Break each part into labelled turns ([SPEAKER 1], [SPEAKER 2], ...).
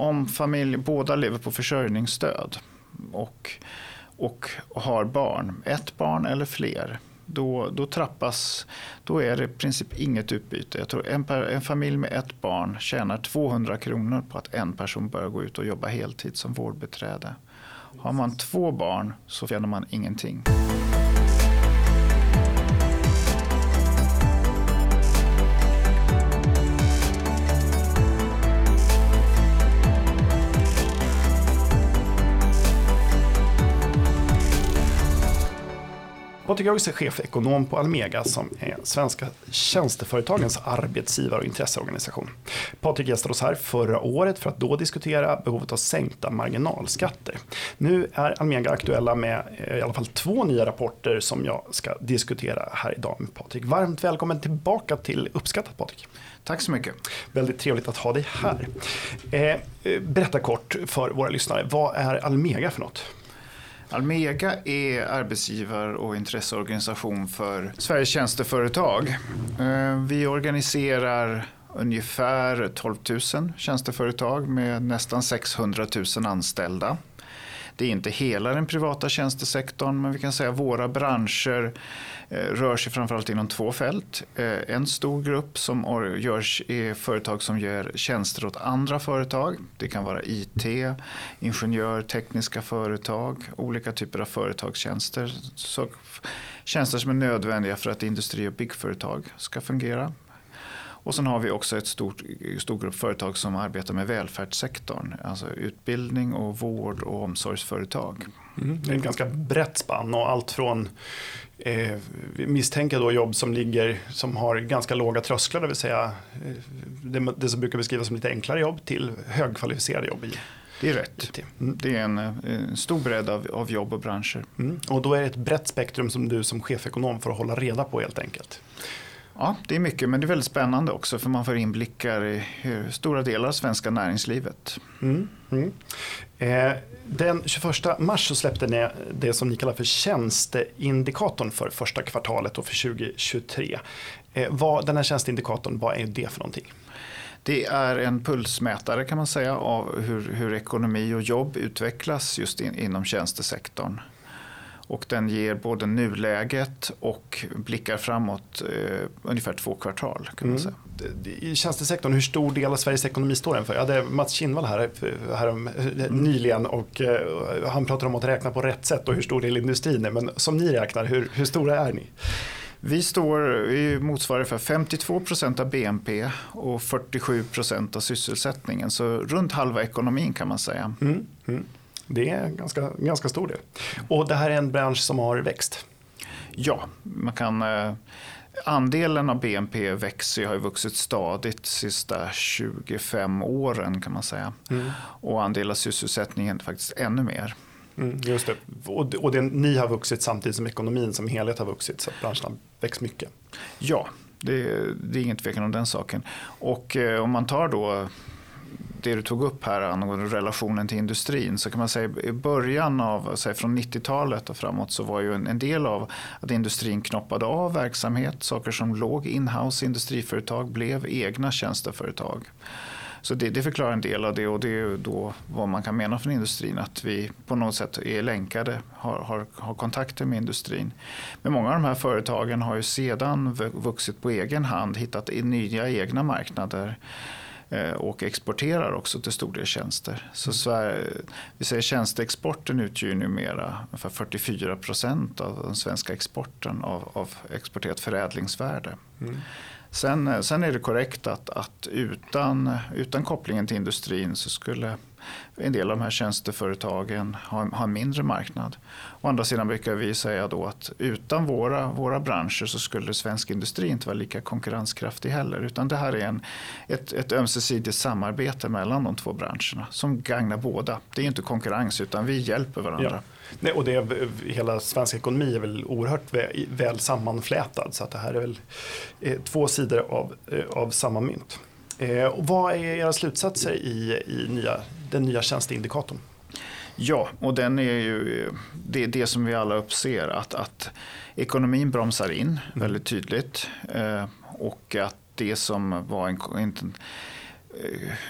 [SPEAKER 1] Om familj, båda lever på försörjningsstöd och, och har barn, ett barn eller fler, då, då trappas, då är det i princip inget utbyte. Jag tror en, en familj med ett barn tjänar 200 kronor på att en person börjar gå ut och jobba heltid som vårdbiträde. Har man två barn så tjänar man ingenting.
[SPEAKER 2] Patrik August är chefekonom på Almega som är svenska tjänsteföretagens arbetsgivar och intresseorganisation. Patrik gästade oss här förra året för att då diskutera behovet av sänkta marginalskatter. Nu är Almega aktuella med eh, i alla fall två nya rapporter som jag ska diskutera här idag med Patrik. Varmt välkommen tillbaka till Uppskattat Patrik.
[SPEAKER 1] Tack så mycket.
[SPEAKER 2] Väldigt trevligt att ha dig här. Eh, eh berätta kort för våra lyssnare, vad är Almega för något?
[SPEAKER 1] Almega är arbetsgivar och intresseorganisation för Sveriges tjänsteföretag. Eh, vi organiserar ungefär 12 000 tjänsteföretag med nästan 600 000 anställda. Det är inte hela den privata tjänstesektorn men vi kan säga att våra branscher eh, rör sig framförallt inom två fält. Eh, en stor grupp som görs är företag som gör tjänster åt andra företag. Det kan vara IT, ingenjör, tekniska företag, olika typer av företagstjänster. Så tjänster som är nödvändiga för att industri och byggföretag ska fungera. Och sen har vi också ett stort, stor grupp företag som arbetar med välfärdssektorn. Alltså utbildning och vård och omsorgsföretag.
[SPEAKER 2] Mm, det är ett ganska brett spann och allt från eh, misstänka då jobb som ligger som har ganska låga trösklar, det vill säga eh, det, det som brukar beskrivas som lite enklare jobb till högkvalificerade jobb. I.
[SPEAKER 1] Det är rätt. Mm. Det är en, en, stor bredd av, av jobb och branscher.
[SPEAKER 2] Mm. Och då är det ett brett spektrum som du som chefekonom får hålla reda på helt enkelt.
[SPEAKER 1] Ja, det är mycket, men det är väldigt spännande också för man får inblickar i stora delar av svenska näringslivet. Mm, mm.
[SPEAKER 2] Eh, den 21 mars så släppte ni det som ni kallar för tjänsteindikatorn för första kvartalet och för 2023. Eh, vad, den här tjänsteindikatorn, vad är det för någonting?
[SPEAKER 1] Det är en pulsmätare kan man säga av hur, hur ekonomi och jobb utvecklas just in, inom tjänstesektorn. Och den ger både nuläget och blickar framåt eh, ungefär två kvartal. Kan man mm. säga.
[SPEAKER 2] I tjänstesektorn, hur stor del av Sveriges ekonomi står den för? Jag hade Mats Kinnvall här, här om, mm. nyligen och eh, han pratar om att räkna på rätt sätt och hur stor del industrin är. Men som ni räknar, hur, hur stora är ni?
[SPEAKER 1] Vi, står, vi motsvarar för 52 procent av BNP och 47 procent av sysselsättningen. Så runt halva ekonomin kan man säga. Mm.
[SPEAKER 2] Det är en ganska, ganska stor del. Och det här är en bransch som har växt?
[SPEAKER 1] Ja, man kan... Eh, andelen av BNP växer, har ju vuxit stadigt de sista 25 åren kan man säga. Mm. Och andel av sysselsättningen faktiskt ännu mer.
[SPEAKER 2] Mm, just det. Och, och det, ni har vuxit samtidigt som ekonomin som helhet har vuxit så branschen har växt mycket.
[SPEAKER 1] Ja, det, det är ingen tvekan om den saken. Och eh, om man tar då det du tog upp här angående relationen till industrin så kan man säga i början av, säg från 90-talet och framåt så var ju en, en, del av att industrin knoppade av verksamhet, saker som låg inhouse industriföretag blev egna tjänsteföretag. Så det, det, förklarar en del av det och det är då vad man kan mena från industrin att vi på något sätt är länkade, har, har, har kontakter med industrin. Men många av de här företagen har ju sedan vuxit på egen hand, hittat nya egna marknader och exporterar också till stor del tjänster. Så mm. Sverige, vi säger tjänsteexporten utgör numera ungefär 44 procent av den svenska exporten av, av exporterat förädlingsvärde. Mm. Sen, eh, sen är det korrekt att, att utan, utan kopplingen till industrin så skulle en del av de här tjänsteföretagen har, har en mindre marknad. Å andra sidan brukar vi säga då att utan våra, våra branscher så skulle svensk industri inte vara lika konkurrenskraftig heller. Utan det här är en, ett, ett ömsesidigt samarbete mellan de två branscherna som gagnar båda. Det är inte konkurrens utan vi hjälper varandra. Ja.
[SPEAKER 2] Nej, och det, hela svensk ekonomi är väl oerhört väl, väl sammanflätad så att det här är väl eh, två sidor av, eh, av samma mynt. Eh, och vad är era slutsatser i, i nya, den nya tjänsteindikatorn?
[SPEAKER 1] Ja, och den är ju det, det som vi alla uppser att, att ekonomin bromsar in mm. väldigt tydligt eh, och att det som var en, en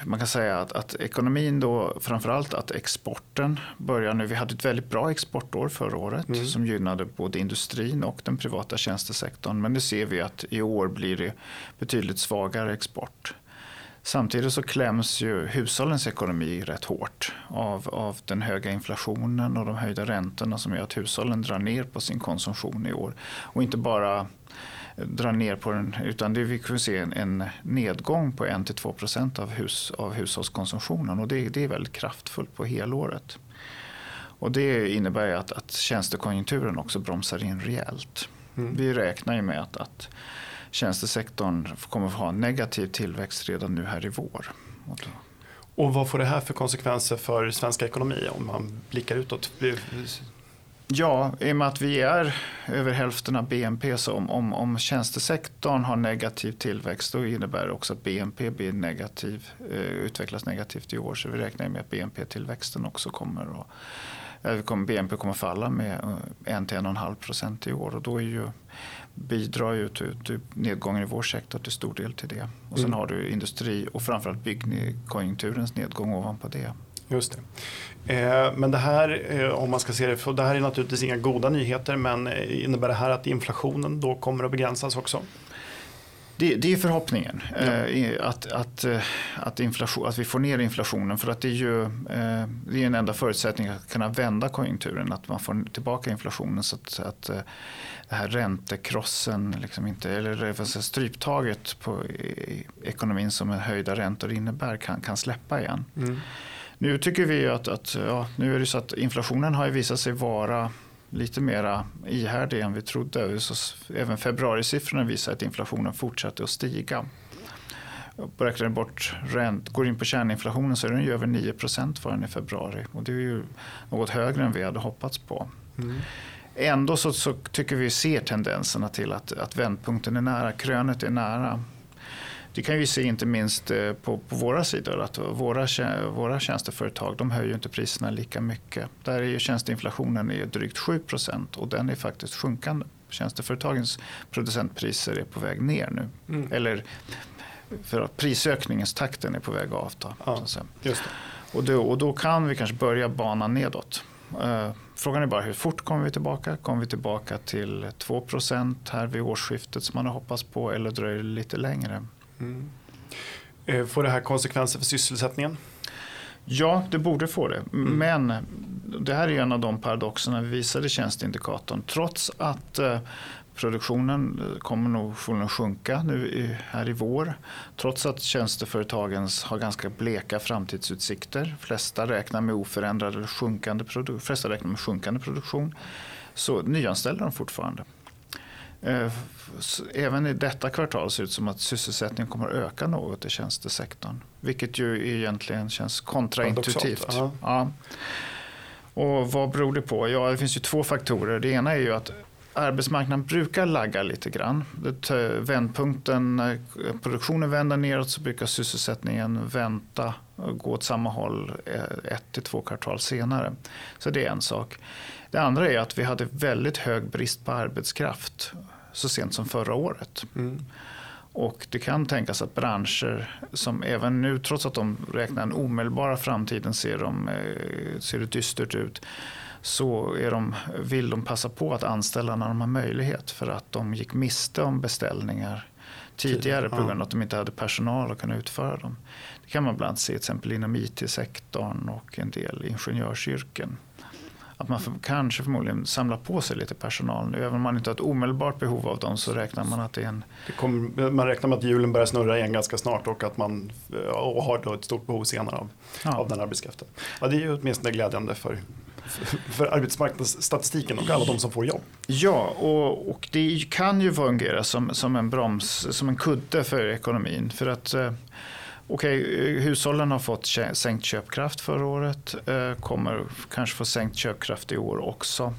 [SPEAKER 1] man kan säga att, att ekonomin då, framförallt att exporten börjar nu. Vi hade ett väldigt bra exportår förra året mm. som gynnade både industrin och den privata tjänstesektorn. Men nu ser vi att i år blir det betydligt svagare export. Samtidigt så kläms ju hushållens ekonomi rätt hårt av, av den höga inflationen och de höjda räntorna som gör att hushållen drar ner på sin konsumtion i år. Och inte bara drar ner på den utan det, vi kommer se en, en nedgång på 1-2 procent av, hus, av hushållskonsumtionen och det, det är väldigt kraftfullt på helåret. Och det innebär att, att tjänstekonjunkturen också bromsar in rejält. Mm. Vi räknar ju med att, att tjänstesektorn kommer att ha negativ tillväxt redan nu här i vår.
[SPEAKER 2] Och vad får det här för konsekvenser för svensk ekonomi om man blickar utåt?
[SPEAKER 1] Ja, i och med att vi är över hälften av BNP så om, om, om tjänstesektorn har negativ tillväxt då innebär det också att BNP blir negativ, eh, utvecklas negativt i år. Så vi räknar med att BNP-tillväxten också kommer att BNP kommer falla med 1-1,5 procent i år och då är ju, bidrar ju till, till nedgången i vår sektor till stor del till det. Och sen mm. har du industri och framförallt byggkonjunkturens nedgång ovanpå det.
[SPEAKER 2] Just det. Eh, men det här, eh, om man ska se det, för det här är naturligtvis inga goda nyheter, men eh, innebär det här att inflationen då kommer att begränsas också?
[SPEAKER 1] Det, det är förhoppningen, ja. eh, att, att, att, inflation, att vi får ner inflationen. För att det är ju eh, det är en enda förutsättning att kunna vända konjunkturen, att man får tillbaka inflationen. Så att, att det här räntekrossen, liksom inte, eller stryptaget på ekonomin som höjda räntor innebär kan, kan släppa igen. Mm. Nu tycker vi att, att ja, nu är det så att inflationen har visat sig vara lite mer ihärdig än vi trodde. Så även februarisiffrorna visar att inflationen fortsätter att stiga. Räknar bort ränt, går in på kärninflationen så är den ju över 9 för den i februari. Och det är ju något högre än vi hade hoppats på. Mm. Ändå så, så, tycker vi ser tendenserna till att, att vändpunkten är nära, krönet är nära. Det kan vi se inte minst eh, på, på våra sidor att våra, våra tjänsteföretag de höjer inte priserna lika mycket. Där är ju tjänsteinflationen är drygt 7% och den är faktiskt sjunkande. Tjänsteföretagens producentpriser är på väg ner nu. Mm. Eller för att prisökningens takten är på väg att avta. Ja, och, då, och då kan vi kanske börja bana nedåt. Uh, frågan är bara hur fort kommer vi tillbaka? Kommer vi tillbaka till 2% här vid årsskiftet som man har hoppats på eller dröjer det lite längre? Mm.
[SPEAKER 2] Eh, får det här konsekvenser för sysselsättningen?
[SPEAKER 1] Ja, det borde få det. Mm. Men det här är en av de paradoxerna vi visade i tjänsteindikatorn. Trots att eh, produktionen eh, kommer nog förmodligen sjunka nu här i vår. Trots att tjänsteföretagen har ganska bleka framtidsutsikter. Flesta räknar med oförändrad eller sjunkande, produ- flesta räknar med sjunkande produktion. Så nyanställer de fortfarande. Även i detta kvartal ser det ut som att sysselsättningen kommer att öka något i tjänstesektorn. Vilket ju egentligen känns kontraintuitivt. Ja. Och vad beror det på? Ja, det finns ju två faktorer. Det ena är ju att arbetsmarknaden brukar lagga lite grann. Vändpunkten, när produktionen vänder neråt så brukar sysselsättningen vänta och gå åt samma håll eh, ett till två kvartal senare. Så det är en sak. Det andra är att vi hade väldigt hög brist på arbetskraft så sent som förra året. Mm. Och det kan tänkas att branscher som även nu, trots att de räknar den omedelbara framtiden, ser, de, eh, ser det dystert ut så är de, vill de passa på att anställa när de har möjlighet för att de gick miste om beställningar tidigare på grund av att de inte hade personal att kunna utföra dem. Det kan man bland annat se till exempel inom IT-sektorn och en del ingenjörsyrken att man för, kanske förmodligen samlar på sig lite personal nu. Även om man inte har ett omedelbart behov av dem så räknar man att det är en... Det
[SPEAKER 2] kommer, man räknar med att hjulen börjar snurra igen ganska snart och att man och har då ett stort behov senare av, ja. av den arbetskraften. Ja, det är ju åtminstone glädjande för, för arbetsmarknadsstatistiken och alla de som får jobb.
[SPEAKER 1] Ja, och, och det kan ju fungera som, som en broms, som en kudde för ekonomin. För att eh, Okej, okay, hushållen har fått sänkt köpkraft förra året. Eh, kommer kanske få sänkt köpkraft i år också.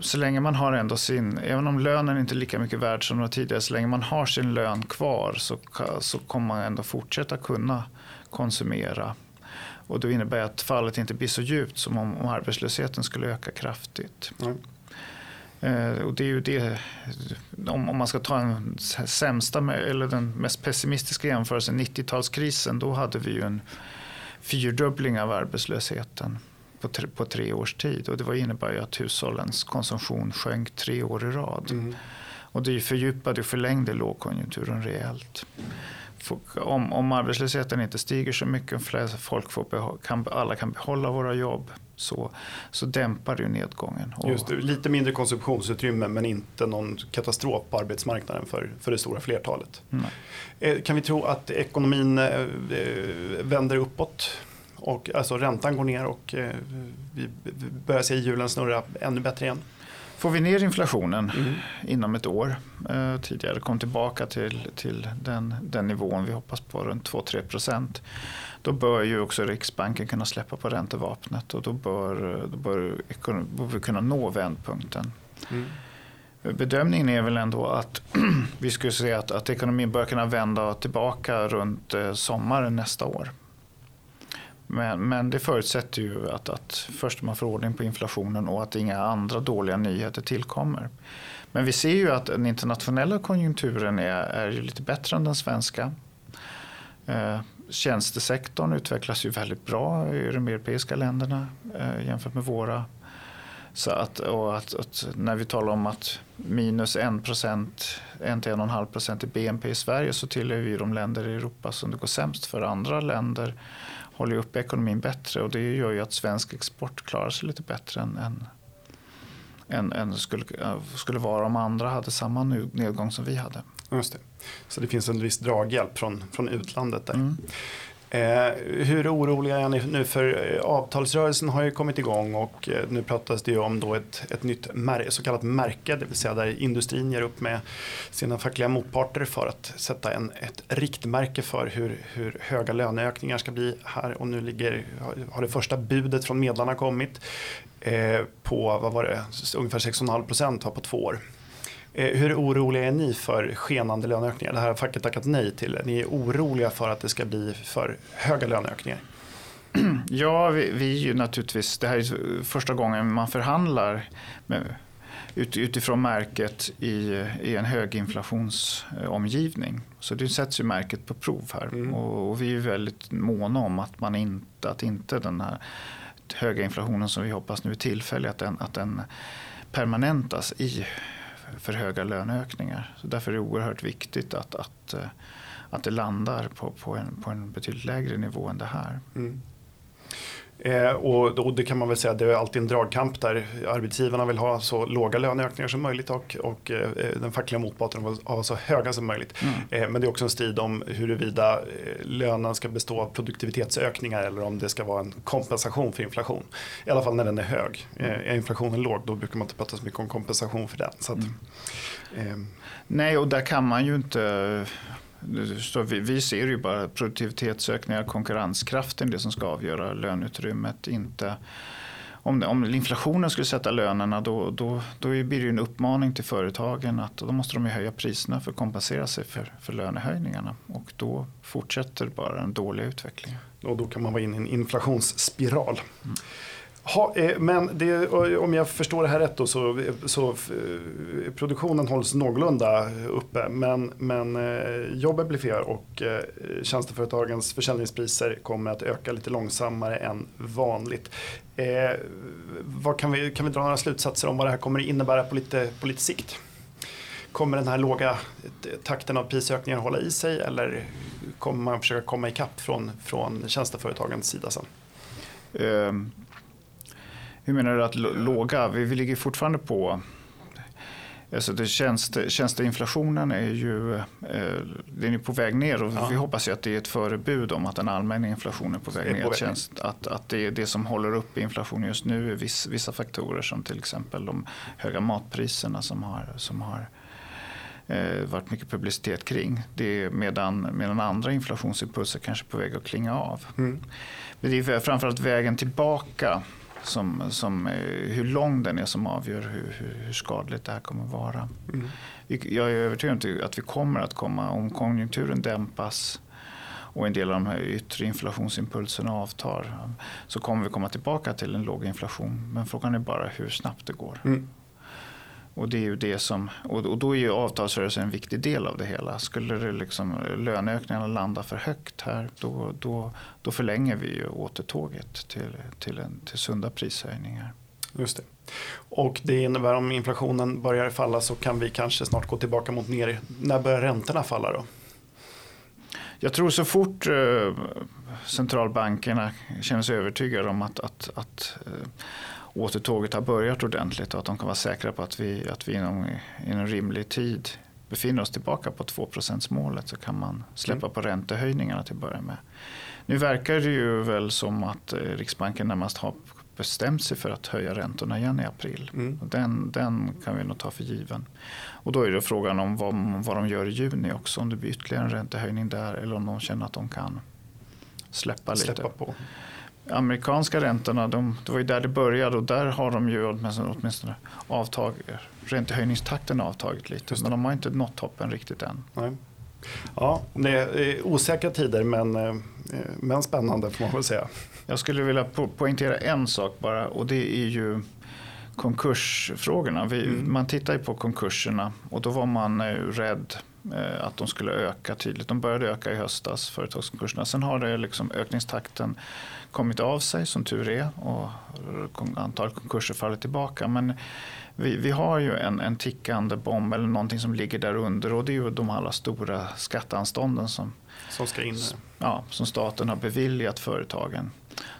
[SPEAKER 1] Så länge man har ändå sin, även om lönen inte är lika mycket värd som tidigare, så länge man har sin lön kvar så, så kommer man ändå fortsätta kunna konsumera. Och då innebär det att fallet inte blir så djupt som om, om arbetslösheten skulle öka kraftigt. Mm. Eh, och det är ju det, om, om man ska ta en sämsta eller den mest pessimistiska jämförelsen, 90-talskrisen, då hade vi ju en fyrdubbling av arbetslösheten på tre, på tre års tid. Och det var innebär ju att hushållens konsumtion sjönk tre år i rad. Mm. Och det fördjupade och förlängde lågkonjunkturen rejält. Om, om arbetslösheten inte stiger så mycket, folk får kan, alla kan behålla våra jobb, så, så dämpar det ju nedgången.
[SPEAKER 2] Just det, lite mindre konsumtionsutrymme men inte någon katastrof på arbetsmarknaden för, för det stora flertalet. Mm. Kan vi tro att ekonomin eh, eh, vänder uppåt? Och, alltså räntan går ner och vi börjar se hjulen snurra ännu bättre igen?
[SPEAKER 1] Får vi ner inflationen mm. inom ett år, eh, tidigare kom tillbaka till, till den, den nivån vi hoppas på, runt 2-3 procent, då bör ju också Riksbanken kunna släppa på räntevapnet och då bör, då bör, bör vi kunna nå vändpunkten. Mm. Bedömningen är väl ändå att vi skulle se att, att ekonomin bör kunna vända tillbaka runt eh, sommaren nästa år. Men, men det förutsätter ju att, att först man får ordning på inflationen och att inga andra dåliga nyheter tillkommer. Men vi ser ju att den internationella konjunkturen är, är ju lite bättre än den svenska. Eh, tjänstesektorn utvecklas ju väldigt bra i de europeiska länderna eh, jämfört med våra. Så att, och att, att, när vi talar om att minus 1 procent, 1-1,5 procent i BNP i Sverige så tillhör vi de länder i Europa som det går sämst för. Andra länder håller upp ekonomin bättre och det gör ju att svensk export klarar sig lite bättre än, än, än, än skulle, skulle vara om andra hade samma nedgång som vi hade.
[SPEAKER 2] Just det. Så det finns en viss draghjälp från, från utlandet där. Mm. Eh, hur oroliga är ni nu? För eh, avtalsrörelsen har ju kommit igång och eh, nu pratas det ju om då ett, ett nytt så kallat märke, det vill säga där industrin ger upp med sina fackliga motparter för att sätta en, ett riktmärke för hur, hur höga löneökningar ska bli här. Och nu ligger, har det första budet från medlarna kommit eh, på vad var det, ungefär 6,5 procent på två år. Eh, hur oroliga är ni för skenande löneökningar? Det här har facket tackat nej till. Ni är oroliga för att det ska bli för höga löneökningar?
[SPEAKER 1] Ja, vi, vi är ju naturligtvis, det här är första gången man förhandlar med, ut, utifrån märket i, i en höginflationsomgivning. Så det sätts ju märket på prov här mm. och, och, vi är väldigt måna om att, man inte, att inte den här höga inflationen som vi hoppas nu är tillfällig, att den, att den permanentas i för höga löneökningar. Så därför är det oerhört viktigt att, att, eh, att det landar på, på, en, på en betydligt lägre nivå än det här. Mm.
[SPEAKER 2] Eh, och, och, det kan man väl säga, det är alltid en dragkamp där arbetsgivarna vill ha så låga löneökningar som möjligt och, och eh, den fackliga motparten vill ha så höga som möjligt. Mm. Eh, men det är också en strid om huruvida eh, lönen ska bestå av produktivitetsökningar eller om det ska vara en kompensation för inflation. I alla fall när den är hög. Eh, är inflationen låg då brukar man inte prata så mycket om kompensation för den. Att,
[SPEAKER 1] mm. Eh, Nej, och där kan man ju inte så vi, vi ser ju bara produktivitetsökningar, konkurrenskraften, det som ska avgöra löneutrymmet. Inte, om, om inflationen skulle sätta lönerna då, då, då blir det en uppmaning till företagen att då måste de höja priserna för att kompensera sig för, för lönehöjningarna. Och då fortsätter bara den dåliga utvecklingen.
[SPEAKER 2] Och då kan man vara inne i en inflationsspiral. Mm. Ha, eh, men det, eh, om jag förstår det här rätt då, så, så eh, produktionen hålls någorlunda uppe men, men eh, jobben blir fler och eh, tjänsteföretagens försäljningspriser kommer att öka lite långsammare än vanligt. Eh, vad kan, vi, kan vi dra några slutsatser om vad det här kommer att innebära på lite, på lite sikt? Kommer den här låga takten av prisökningar hålla i sig eller kommer man försöka komma ikapp från, från tjänsteföretagens sida sen? Um
[SPEAKER 1] hur menar du att låga? Vi, vi ligger fortfarande på Alltså det tjänste, tjänsteinflationen är ju, eh, den är på väg ner och ja. vi hoppas ju att det är ett förebud om att den allmänna inflationen är på väg ner. På väg. Tjänst, att, att det är det som håller upp inflationen just nu är viss, vissa faktorer som till exempel de höga matpriserna som har, som har eh, varit mycket publicitet kring. Det är medan, medan andra inflationsimpulser kanske är på väg att klinga av. Mm. Men det är framförallt vägen tillbaka som, som, eh, hur lång den är som avgör hur, hur, hur skadligt det här kommer vara. Mm. Jag är övertygad om att vi kommer att komma, om konjunkturen dämpas och en del av de här yttre inflationsimpulserna avtar så kommer vi komma tillbaka till en låg inflation. Men frågan är bara hur snabbt det går. Mm. Och, det är ju det som, och, då är ju avtalsrörelsen en viktig del av det hela. Skulle det liksom, löneökningarna landa för högt här då, då, då förlänger vi ju återtåget till, till, en, till sunda prishöjningar.
[SPEAKER 2] Just det. Och det innebär om inflationen börjar falla så kan vi kanske snart gå tillbaka mot ner. När börjar räntorna falla då?
[SPEAKER 1] Jag tror så fort eh, centralbankerna känner sig övertygade om att, att, att eh, återtåget har börjat ordentligt och att de kan vara säkra på att vi, att vi inom, inom rimlig tid befinner oss tillbaka på 2 målet så kan man släppa mm. på räntehöjningarna till att börja med. Nu verkar det ju väl som att eh, Riksbanken närmast har bestämt sig för att höja räntorna igen i april. Mm. Den, den kan vi nog ta för given. Och då är det frågan om vad, vad de gör i juni också. Om det blir ytterligare en räntehöjning där eller om de känner att de kan släppa, släppa lite. På. Amerikanska räntorna, de, det var ju där det började och där har de ju åtminstone, åtminstone avtag, räntehöjningstakten avtagit lite. Men de har inte nått toppen riktigt än. Nej.
[SPEAKER 2] Ja, det är osäkra tider men, eh, men spännande får man väl säga.
[SPEAKER 1] Jag skulle vilja po poängtera en sak bara och det är ju konkursfrågorna. Vi, mm. Man tittar ju på konkurserna och då var man eh, rädd att de skulle öka tydligt. De började öka i höstas, företagskonkurserna. Sen har det liksom ökningstakten kommit av sig som tur är och antalet konkurser faller tillbaka. Men vi, vi har ju en, en tickande bomb eller någonting som ligger där under och det är ju de alla stora skatteanstånden som,
[SPEAKER 2] som, ska in.
[SPEAKER 1] Ja, som staten har beviljat företagen.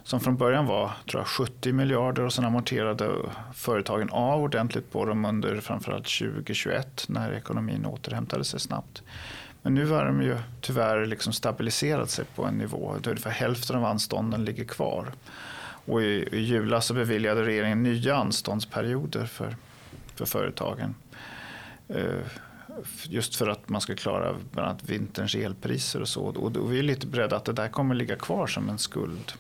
[SPEAKER 1] Som från början var tror jag, 70 miljarder och sen amorterade företagen av ordentligt på dem under framförallt 2021 när ekonomin återhämtade sig snabbt. Men nu har de ju tyvärr liksom stabiliserat sig på en nivå där ungefär hälften av anstånden ligger kvar. Och i, i julas så beviljade regeringen nya anståndsperioder för, för företagen. Uh, just för att man ska klara bland annat vinterns elpriser och så. Och vi är lite beredda att det där kommer ligga kvar som en skuld.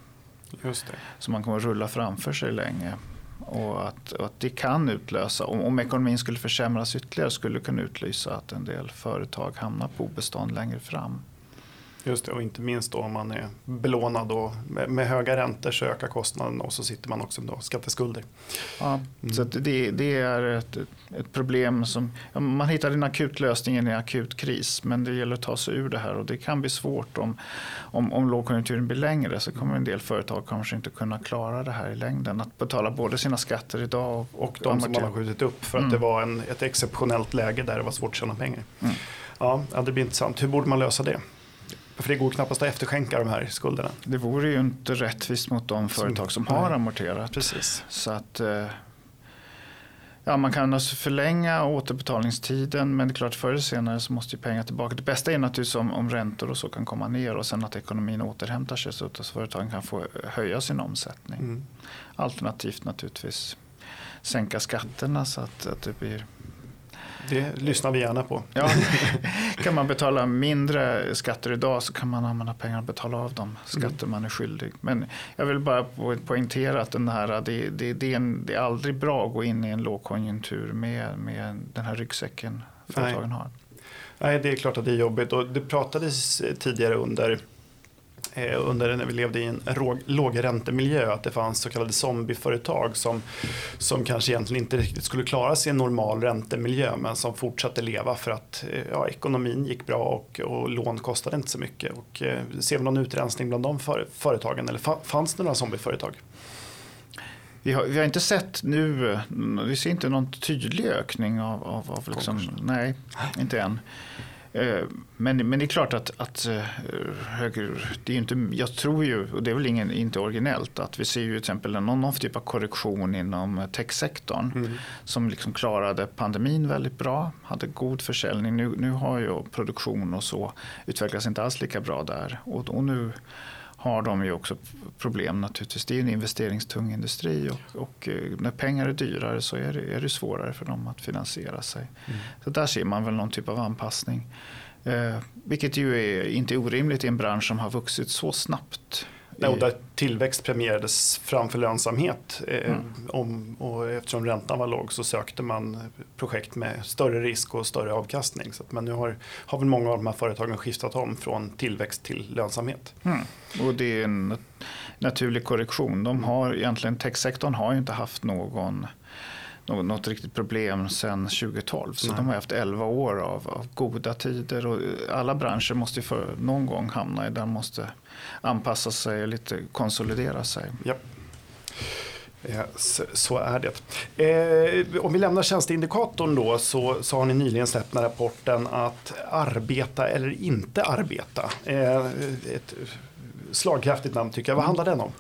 [SPEAKER 2] Just det.
[SPEAKER 1] Som man kommer rulla framför sig länge. Och att, och att det kan utlösa, om, om ekonomin skulle försämras ytterligare, skulle det kunna utlysa att en del företag hamnar på obestånd längre fram.
[SPEAKER 2] Just det, och inte minst då om man är belånad och med, med höga räntor så ökar kostnaden och så sitter man också med skatteskulder.
[SPEAKER 1] Ja, mm. så det, det, är ett, ett problem som man hittar en akut lösning i en akut kris men det gäller att ta sig ur det här och det kan bli svårt om, om, om lågkonjunkturen blir längre så kommer en del företag kanske inte kunna klara det här i längden. Att betala både sina skatter idag och,
[SPEAKER 2] och de som man har skjutit upp för att mm. det var en, ett exceptionellt läge där det var svårt att tjäna pengar. Mm. Ja, det blir intressant. Hur borde man lösa det? För det går knappast att efterskänka de här skulderna.
[SPEAKER 1] Det vore ju inte rättvist mot de företag som, har amorterat.
[SPEAKER 2] Precis.
[SPEAKER 1] Så att, eh, ja, man kan alltså förlänga återbetalningstiden men det är klart förr eller senare så måste ju pengar tillbaka. Det bästa är naturligtvis om, om räntor och så kan komma ner och sen att ekonomin återhämtar sig så att företagen kan få höja sin omsättning. Mm. Alternativt naturligtvis sänka skatterna så att, att det blir
[SPEAKER 2] det lyssnar vi gärna på.
[SPEAKER 1] Ja, kan man betala mindre skatter idag så kan man använda pengarna och betala av de skatter mm. man är skyldig. Men jag vill bara poängtera att den här, det, det, det, är en, det är aldrig bra att gå in i en lågkonjunktur med, med den här ryggsäcken företagen
[SPEAKER 2] Nej.
[SPEAKER 1] har.
[SPEAKER 2] Nej, det är klart att det är jobbigt och det pratades tidigare under under när vi levde i en lågräntemiljö att det fanns så kallade zombieföretag som, som kanske egentligen inte riktigt skulle klara sig i en normal räntemiljö men som fortsatte leva för att eh, ja, ekonomin gick bra och, och lån kostade inte så mycket. Och, eh, ser vi någon utrensning bland de för, företagen eller fanns det några zombieföretag?
[SPEAKER 1] Vi har, vi har, inte sett nu, vi ser inte någon tydlig ökning av, av, av liksom, nej, inte än. Eh, men, men det är klart att, att eh, höger, det är inte, jag tror ju, och det är väl ingen, inte originellt, att vi ser ju till exempel någon, någon typ av korrektion inom techsektorn mm. som liksom klarade pandemin väldigt bra, hade god försäljning. Nu, nu har ju produktion och så utvecklats inte alls lika bra där och, och nu har de ju också problem naturligtvis. Det är en investeringstung industri och, och eh, när pengar är dyrare så är det, är det svårare för dem att finansiera sig. Mm. Så där ser man väl någon typ av anpassning. Eh, vilket ju är inte orimligt i en bransch som har vuxit så snabbt
[SPEAKER 2] Nej, och där tillväxt premierades framför lönsamhet. Eh, mm. om, och eftersom räntan var låg så sökte man projekt med större risk och större avkastning. Så att, men nu har, har väl många av de här företagen skiftat om från tillväxt till lönsamhet.
[SPEAKER 1] Mm. Och det är en naturlig korrektion. De har egentligen, techsektorn har ju inte haft någon något, riktigt problem sedan 2012. Så Nej. de har haft 11 år av, av, goda tider och alla branscher måste för någon gång hamna i där måste anpassa sig och lite konsolidera sig.
[SPEAKER 2] Ja. Så är det. Eh, om vi lämnar tjänsteindikatorn då så, så har ni nyligen släppt den rapporten att arbeta eller inte arbeta. Eh, ett slagkraftigt namn tycker jag. Vad handlar den om?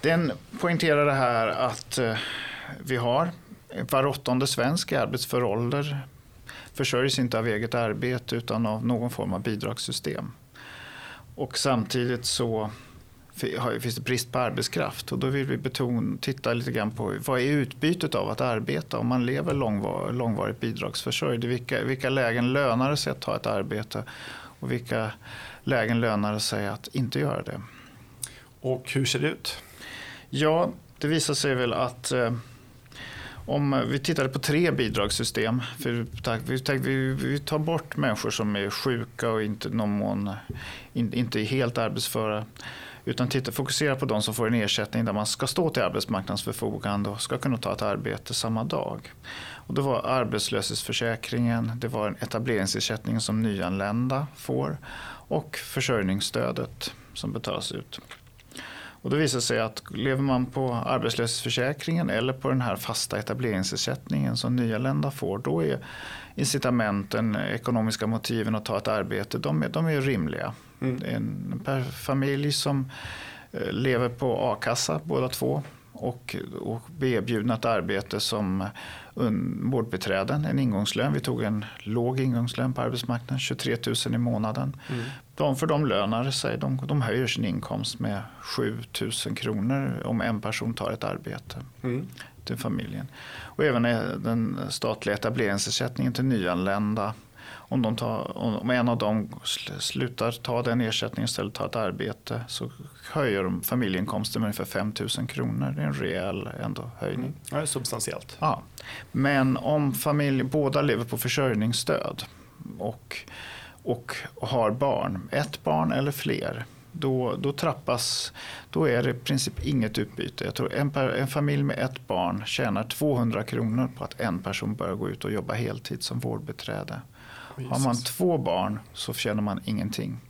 [SPEAKER 1] Den poängterar det här att eh, vi har var åttonde svensk i arbetsför ålder försörjs inte av eget arbete utan av någon form av bidragssystem. Och samtidigt så finns det brist på arbetskraft och då vill vi betona, titta lite grann på vad är utbytet av att arbeta om man lever långvar, långvarigt bidragsförsörjd. Vilka, vilka lägen lönar det sig att ta ett arbete och vilka lägen lönar det sig att inte göra det.
[SPEAKER 2] Och hur ser det ut?
[SPEAKER 1] Ja, det visar sig väl att eh, om eh, vi tittade på tre bidragssystem, för vi, vi tar bort människor som är sjuka och inte, någon mån, inte är helt arbetsföra utan titta, fokusera på de som får en ersättning där man ska stå till arbetsmarknadens förfogande och ska kunna ta ett arbete samma dag. Och det var arbetslöshetsförsäkringen, det var en etableringsersättning som nyanlända får och försörjningsstödet som betalas ut. Och då visar det sig att lever man på arbetslöshetsförsäkringen eller på den här fasta etableringsersättningen som nyanlända får, då är incitamenten, ekonomiska motiven att ta ett arbete, de är, de är rimliga. Mm. En familj som eh, lever på a-kassa båda två och, och blir erbjudna ett arbete som vårdbiträden, en ingångslön. Vi tog en låg ingångslön på arbetsmarknaden, 23 000 i månaden. Mm. De för de lönar sig, de, de höjer sin inkomst med 7 000 kronor om en person tar ett arbete mm. till familjen. Och även den statliga etableringsersättningen till nyanlända om, de tar, om en av dem slutar ta den ersättningen istället tar ett arbete så höjer de familjeinkomsten med ungefär 5 000 kronor. Det är en rejäl ändå höjning. Mm.
[SPEAKER 2] Ja, det är substantiellt.
[SPEAKER 1] Ja. Men om familj, båda lever på försörjningsstöd och, och har barn, ett barn eller fler, då, då trappas, då är det i princip inget utbyte. Jag tror en, en familj med ett barn tjänar 200 kronor på att en person börjar gå ut och jobba heltid som vårdbiträde. Har man två barn så tjänar man ingenting.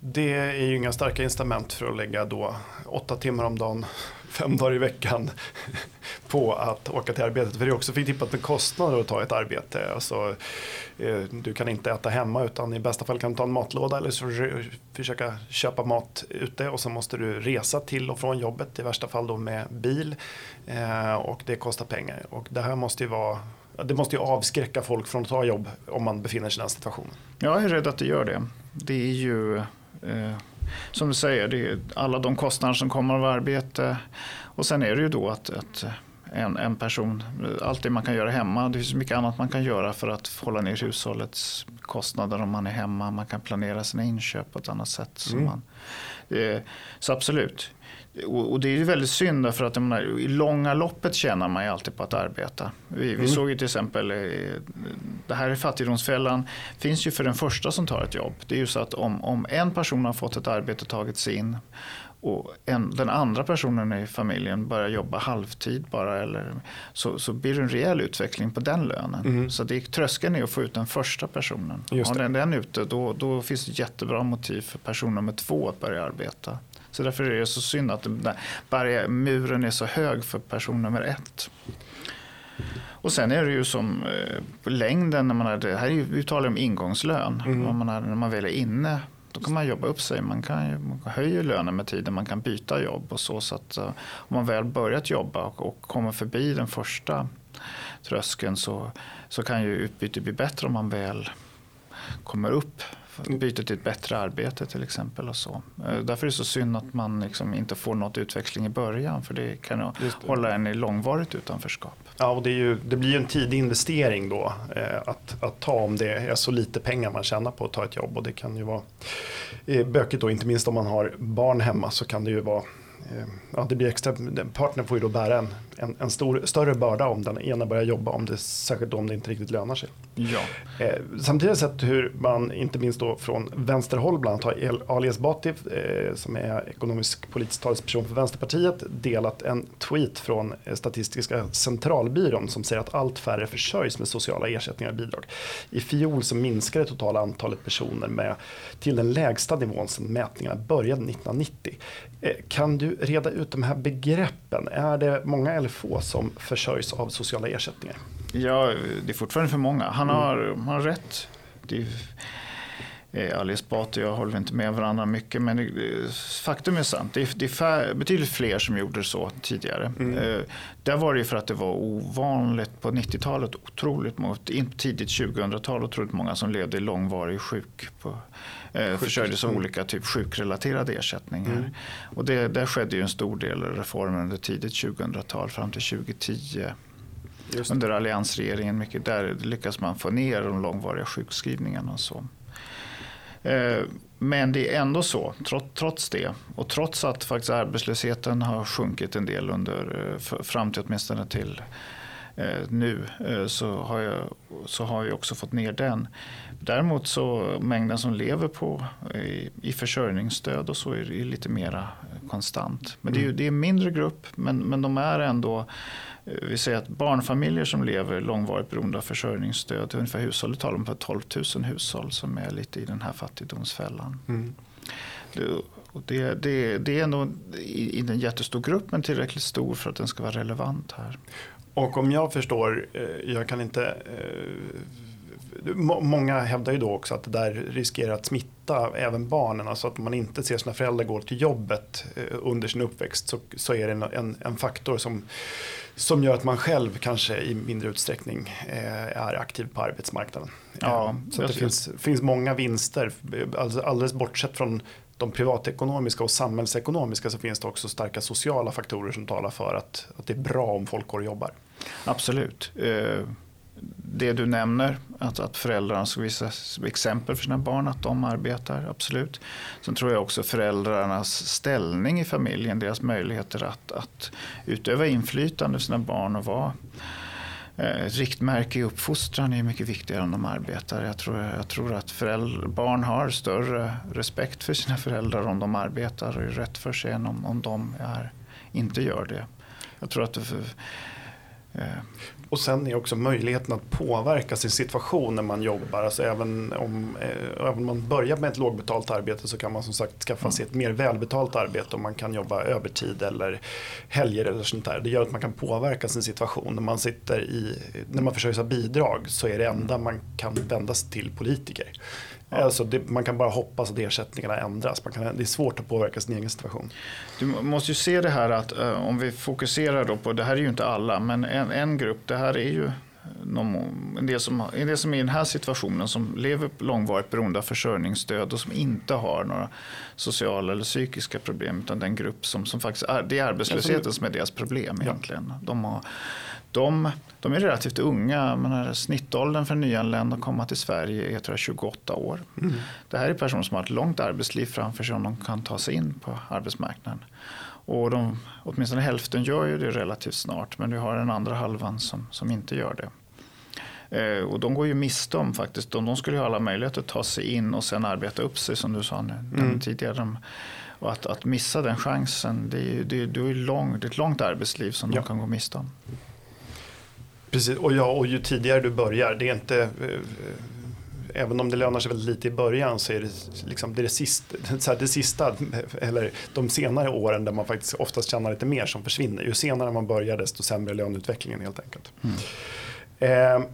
[SPEAKER 2] Det är ju inga starka incitament för att lägga då åtta timmar om dagen, fem dagar i veckan på att åka till arbetet. För det är också förknippat typ med kostnader att ta ett arbete. Alltså, eh, du kan inte äta hemma utan i bästa fall kan du ta en matlåda eller så försöka köpa mat ute och så måste du resa till och från jobbet i värsta fall då med bil eh, och det kostar pengar. Och det här måste ju vara det måste ju avskräcka folk från att ta jobb om man befinner sig i den situationen.
[SPEAKER 1] Jag är rädd att det gör det. Det är ju eh, som du säger, det är alla de kostnader som kommer av arbete. Och sen är det ju då att, att en, en person, allt det man kan göra hemma, det finns mycket annat man kan göra för att hålla ner hushållets kostnader om man är hemma. Man kan planera sina inköp på ett annat sätt. Så, mm. man, eh, så absolut, och det är väldigt synd därför att menar, i långa loppet tjänar man ju alltid på att arbeta. Vi, mm. vi såg ju till exempel, eh, det här är fattigdomsfällan, finns ju för den första som tar ett jobb. Det är ju så att om, om en person har fått ett arbete och tagit sig in och en, den andra personen i familjen börjar jobba halvtid bara eller, så, så blir det en rejäl utveckling på den lönen. Mm. Så det, tröskeln är att få ut den första personen. Har den, den ute då, då finns det jättebra motiv för person nummer två att börja arbeta. Så därför är det så synd att barriär, muren är så hög för person nummer ett. Och sen är det ju som eh, längden, när man är, det här är ju, vi talar om ingångslön. Mm. Man är, när man väl är inne, då kan man jobba upp sig. Man kan man höjer lönen med tiden, man kan byta jobb och så. så att, uh, om man väl börjat jobba och, och kommer förbi den första tröskeln så, så kan ju utbytet bli bättre om man väl kommer upp byter till ett bättre arbete till exempel. Och så. Eh, därför är det så synd att man liksom inte får något utväxling i början för det kan det. hålla en i långvarigt utanförskap.
[SPEAKER 2] Ja, och det, ju, det blir ju en tidig investering då eh, att, att ta om det är så lite pengar man tjänar på att ta ett jobb. Och det kan ju vara eh, bökigt då, inte minst om man har barn hemma så kan det ju vara eh, ja, det blir extra, partnern får ju då bära en, en, en stor, större börda om den ena börjar jobba, om det, särskilt om det inte riktigt lönar sig.
[SPEAKER 1] Ja.
[SPEAKER 2] Eh, samtidigt har jag sett hur man, inte minst då från vänsterhåll, bland annat har Ali Esbati, eh, som är ekonomisk politisk talesperson för Vänsterpartiet, delat en tweet från eh, Statistiska centralbyrån som säger att allt färre försörjs med sociala ersättningar och bidrag. I fjol så minskade det totala antalet personer med, till den lägsta nivån sedan mätningarna började 1990. Eh, kan du reda ut de här begreppen? Är det många eller få som försörjs av sociala ersättningar?
[SPEAKER 1] Ja, det är fortfarande för många. Han mm. har, han har rätt. Det är, eh, Ali Esbati och jag håller inte med varandra mycket men det, faktum är sant. Det är, det är fär, betydligt fler som gjorde så tidigare. Mm. Eh, där var det för att det var ovanligt på 90-talet, otroligt många, tidigt 2000-tal, otroligt många som levde långvarig sjuk på, eh, försörjdes av olika typ sjukrelaterade ersättningar. Mm. Och det, där skedde ju en stor del av reformen under tidigt 2000-tal fram till 2010 under alliansregeringen. Mycket där lyckas man få ner de långvariga sjukskrivningarna. Och så. Eh, men det är ändå så, trots det och trots att faktiskt arbetslösheten har sjunkit en del under, eh, fram till åtminstone till eh, nu så har, jag, så har jag också fått ner den. Däremot så mängden som lever på i, i försörjningsstöd och så är det lite mera konstant. Men det är, mm. det är en mindre grupp men, men de är ändå vi säger att barnfamiljer som lever långvarigt beroende av försörjningsstöd, ungefär hushållet talar om på 12 000 hushåll som är lite i den här fattigdomsfällan. Mm. Det, och det, det, det är nog i, i en jättestor grupp men tillräckligt stor för att den ska vara relevant här.
[SPEAKER 2] Och om jag förstår, eh, jag kan inte eh, Många hävdar ju då också att det där riskerar att smitta även barnen. Alltså att man inte ser sina föräldrar gå till jobbet eh, under sin uppväxt så, så är det en, en, en faktor som som gör att man själv kanske i mindre utsträckning eh, är aktiv på arbetsmarknaden. Ja, eh, så det finns, finns många vinster, alltså alldeles bortsett från de privatekonomiska och samhällsekonomiska så finns det också starka sociala faktorer som talar för att, att det är bra om folk går och jobbar.
[SPEAKER 1] Absolut. Det du nämner, att, att föräldrarna ska alltså visa exempel för sina barn att de arbetar, absolut. Sen tror jag också föräldrarnas ställning i familjen, deras möjligheter att, att utöva inflytande för sina barn och vara eh, ett riktmärke i uppfostran är mycket viktigare än de arbetar. Jag tror, jag tror att föräldrar, barn har större respekt för sina föräldrar om de arbetar och är rätt för sig än om, om de är, inte gör det. Jag tror att det,
[SPEAKER 2] eh, och sen är också möjligheten att påverka sin situation när man jobbar. Alltså även, om, eh, även om man börjar med ett lågbetalt arbete så kan man som sagt skaffa sig ett mer välbetalt arbete om man kan jobba övertid eller helger eller sånt där. Det gör att man kan påverka sin situation. När man, sitter i, när man försörjs av bidrag så är det enda man kan vända sig till politiker. Ja. Alltså det, man kan bara hoppas att ersättningarna ändras. Man kan, det är svårt att påverka sin egen situation.
[SPEAKER 1] Du måste ju se det här att uh, om vi fokuserar då på, det här är ju inte alla, men en, en grupp, det här är ju någon, en, del som, en del som är i den här situationen som lever långvarigt beroende av försörjningsstöd och som inte har några sociala eller psykiska problem utan den grupp som, som faktiskt är, det är arbetslösheten som är deras problem egentligen. De har, de, de är relativt unga. Men snittåldern för nyanlända att komma till Sverige är tror jag, 28 år. Mm. Det här är personer som har ett långt arbetsliv framför sig om de kan ta sig in på arbetsmarknaden. Och de, åtminstone hälften gör ju det relativt snart men du har den andra halvan som, som inte gör det. Eh, och de går ju miste om faktiskt, de, de skulle ha alla möjligheter att ta sig in och sen arbeta upp sig som du sa nu, mm. tidigare. De, och att, att missa den chansen, det är, det, det är, lång, det är ett långt arbetsliv som ja. de kan gå miste om.
[SPEAKER 2] Precis, och, ja, och ju tidigare du börjar, det är inte eh, även om det lönar sig väldigt lite i början så är det, liksom, det, är det, sista, så här, det sista, eller de senare åren där man faktiskt oftast tjänar lite mer som försvinner. Ju senare man börjar desto sämre löneutvecklingen helt enkelt. Mm. Eh,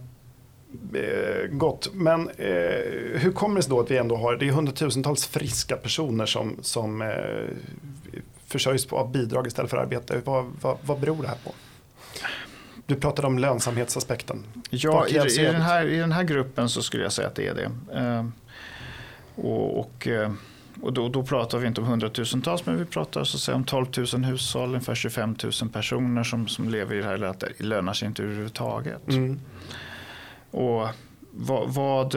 [SPEAKER 2] eh, gott, men eh, hur kommer det sig då att vi ändå har, det är hundratusentals friska personer som, som eh, försörjs av bidrag istället för arbete. Vad, vad, vad beror det här på? Du pratade om lönsamhetsaspekten.
[SPEAKER 1] Ja, i, i, den här, i den här gruppen så skulle jag säga att det är det. Eh, och, och, eh, och då, då, pratar vi inte om hundratusentals men vi pratar så att säga, om 12 000 hushåll, ungefär 25 000 personer som, som lever i det här läget. Det lönar sig inte överhuvudtaget. Mm. Och vad, vad